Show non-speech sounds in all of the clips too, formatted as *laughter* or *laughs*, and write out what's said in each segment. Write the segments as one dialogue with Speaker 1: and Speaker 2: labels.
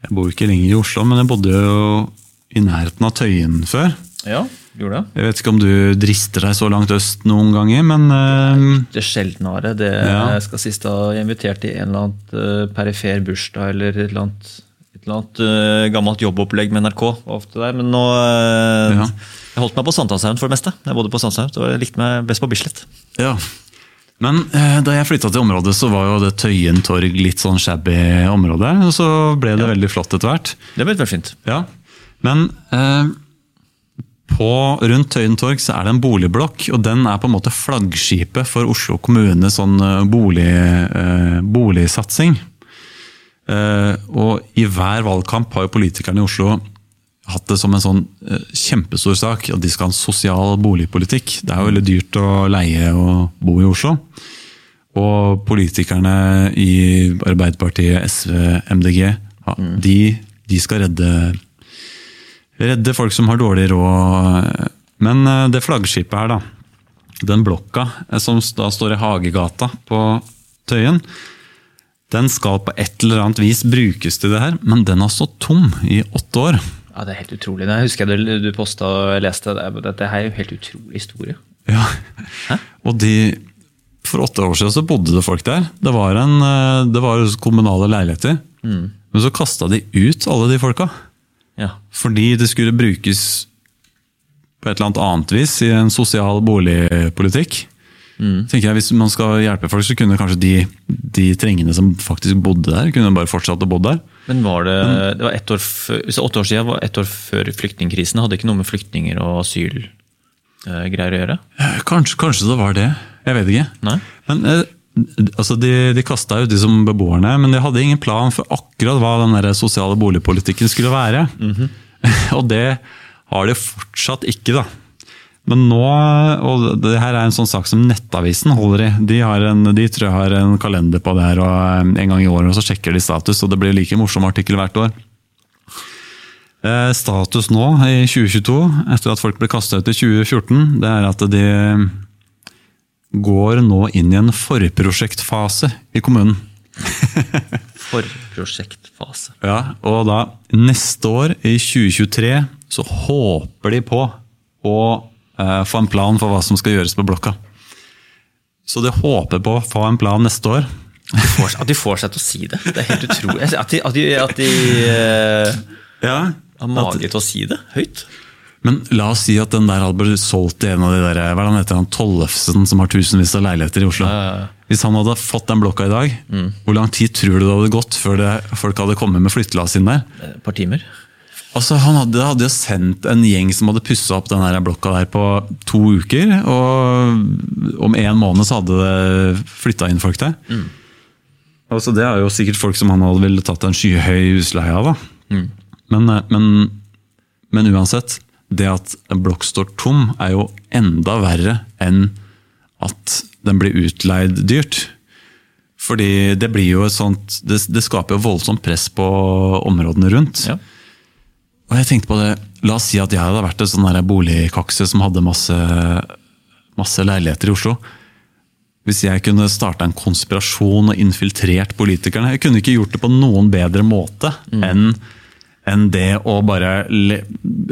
Speaker 1: Jeg bor ikke lenger i Oslo, men jeg bodde jo i nærheten av Tøyen før.
Speaker 2: Ja, gjorde det.
Speaker 1: Jeg vet ikke om du drister deg så langt øst noen ganger, men uh,
Speaker 2: Det sjeldnere. Det
Speaker 1: Ja.
Speaker 2: skal sist ha invitert i en eller annet eh, perifer bursdag eller et eller annet, et eller annet uh, gammelt jobbopplegg med NRK. ofte der, Men nå uh,
Speaker 1: Ja.
Speaker 2: Jeg holdt meg på Sankthanshaugen for det meste. Jeg bodde på Sankthanshaugen, og jeg likte meg best på Bislett.
Speaker 1: ja. Men eh, da jeg flytta til området, så var jo det Tøyen torg litt sånn shabby område. Og så ble det veldig flott etter hvert.
Speaker 2: Det ble veldig fint.
Speaker 1: Ja. Men eh, på, rundt Tøyen torg så er det en boligblokk, og den er på en måte flaggskipet for Oslo kommune sånn eh, bolig, eh, boligsatsing. Eh, og i hver valgkamp har jo politikerne i Oslo hatt det som en sånn eh, kjempestor sak at de skal ha en sosial boligpolitikk. Det er jo veldig dyrt å leie og bo i Oslo. Og politikerne i Arbeiderpartiet, SV, MDG, ja, de, de skal redde, redde folk som har dårlig råd. Men eh, det flaggskipet her, da, den blokka eh, som da står i Hagegata på Tøyen, den skal på et eller annet vis brukes til det her, men den har stått tom i åtte år.
Speaker 2: Ja, Det er helt utrolig. Jeg husker jeg du, du posta og leste. Det, Det dette er jo helt utrolig historie.
Speaker 1: Ja. Og de, for åtte år siden så bodde det folk der. Det var, en, eh, det var kommunale leiligheter. Men så kasta de ut alle de folka.
Speaker 2: Ja.
Speaker 1: Fordi det skulle brukes på et eller annet annet vis i en sosial boligpolitikk. Tenker jeg, Hvis man skal hjelpe folk, så kunne kanskje de, de trengende som faktisk bodde der, kunne bare fortsatt å bo der.
Speaker 2: Men var det, det var ett år før, så åtte år siden var ett år før flyktningkrisen. Hadde ikke noe med flyktninger og asylgreier å gjøre?
Speaker 1: Eh, Kanskje, kanskje det var det. Jeg vet ikke.
Speaker 2: Nei?
Speaker 1: Men eh, altså De, de kasta ut de som beboerne, men de hadde ingen plan for akkurat hva den der sosiale boligpolitikken skulle være. *laughs* og det har de fortsatt ikke, da. Men nå, og det her er en sånn sak som Nettavisen holder i. De, har en, de tror jeg har en kalender på det her og eh, en gang i året, og så sjekker de status. og Det blir like morsom artikkel hvert år. Eh, Status nå i 2022, etter at folk ble kasta ut i 2014, det er at de går nå inn i en forprosjektfase i kommunen. *laughs*
Speaker 2: Forprosjektfase.
Speaker 1: Ja, og da neste år, i 2023, så håper de på å få en plan for hva som skal gjøres på blokka. Så de håper på å få en plan neste år.
Speaker 2: Får- At de får seg til å si det. Det er helt utrolig. At de, at de, at de eh,
Speaker 1: Ja,
Speaker 2: har mage til å si det høyt.
Speaker 1: Men la oss si at den der hadde blitt solgt til en av de der, hva er det han heter, han Tollefsen som har tusenvis av leiligheter i Oslo. Hvis han hadde fått den blokka i dag, hvor lang tid tror du det hadde gått før det, folk hadde kommet med flyttelass inn der?
Speaker 2: Et par timer.
Speaker 1: Altså, Han hadde, hadde jo sendt en gjeng som hadde pussa opp den her blokka der på to uker. Og om en måned så hadde det flytta inn folk der. Altså, det er jo sikkert folk som han hadde ville tatt en skyhøy husleie av. da. Men, eh, men, men uansett, det at en blokk står tom, er jo enda verre enn at den blir utleid dyrt. Fordi det blir jo et sånt Det, det skaper jo voldsomt press på områdene rundt.
Speaker 2: Ja.
Speaker 1: Og jeg tenkte på det, La oss si at jeg hadde vært en sånn boligkakse som hadde masse, masse leiligheter i Oslo. Hvis jeg kunne starta en konspirasjon og infiltrert politikerne Jeg kunne ikke gjort det på noen bedre måte enn enn det å bare le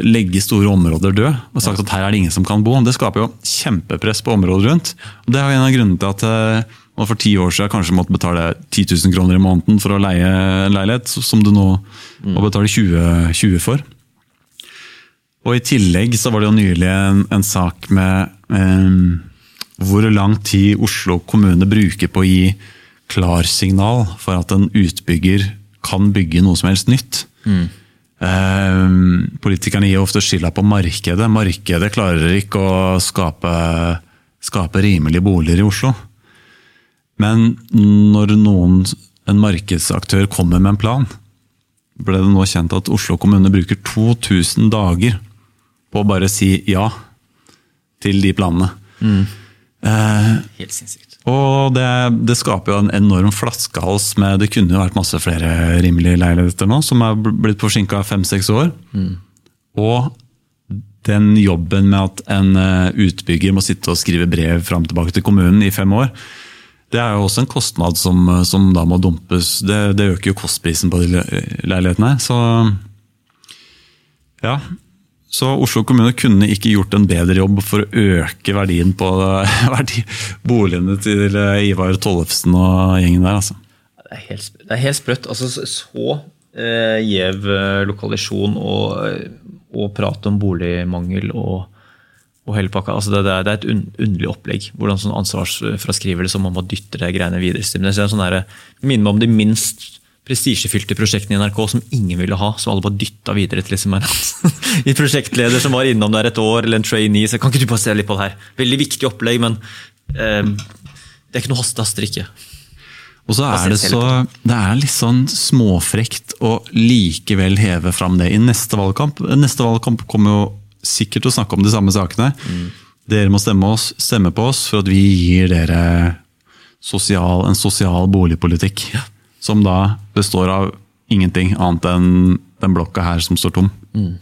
Speaker 1: legge store områder død og sagt at her er det ingen som kan bo. Det skaper jo kjempepress på området rundt. Og Det er jo en av grunnene til at eh, man for ti år siden kanskje måtte betale 10 000 kroner i måneden for å leie en leilighet, som du nå må betale 20, 20 for. Og I tillegg så var det jo nylig en, en sak med eh, hvor lang tid Oslo kommune bruker på å gi klarsignal for at en utbygger kan bygge noe som helst nytt. Eh, politikerne gir ofte skylda på markedet. Markedet klarer ikke å skape, skape rimelige boliger i Oslo. Men når noen, en markedsaktør kommer med en plan, ble det nå kjent at Oslo kommune bruker 2000 dager på å bare si ja til de planene. Eh,
Speaker 2: Helt sinnssykt.
Speaker 1: og det, det skaper jo en enorm flaskehals med Det kunne jo vært masse flere rimelige leiligheter nå, som er bl- blitt forsinka fem-seks år. Og den jobben med at en eh, utbygger må sitte og skrive brev fram tilbake til kommunen i fem år, Det er jo også en kostnad som, som da må dumpes. Det, det, øker jo kostprisen på de leilighetene. Så ja. Så Oslo kommune kunne ikke gjort en bedre jobb for å øke verdien på *laughs* verdi, boligene til Ivar Tollefsen og gjengen der. altså.
Speaker 2: Det er helt, det er helt sprøtt. Altså, så eh, gjev eh, lokalisjon og, og prat om boligmangel og og hele pakka. Altså det, det, er, det, er, et un, underlig opplegg. Hvordan sånn ansvarsfraskrivelse som man må dytte det greiene videre. Det er sånn der, minner meg om de minst prestisjefylte prosjektene i NRK som ingen ville ha, som alle bare dytta videre til liksom *laughs* en prosjektleder som var innom der et år, eller en trainee. så Kan ikke du bare se litt på det her? Veldig viktig opplegg, men eh, det er ikke noe haste, haster ikke.
Speaker 1: Og så er det så Det er litt sånn småfrekt å likevel heve fram det i neste valgkamp. Neste valgkamp kommer jo sikkert å snakke om de samme sakene. Mm. Dere må stemme, oss, stemme, på oss for at vi gir dere sosial, en sosial boligpolitikk. Ja. Som da består av ingenting annet enn den blokka her som står tom. Mm.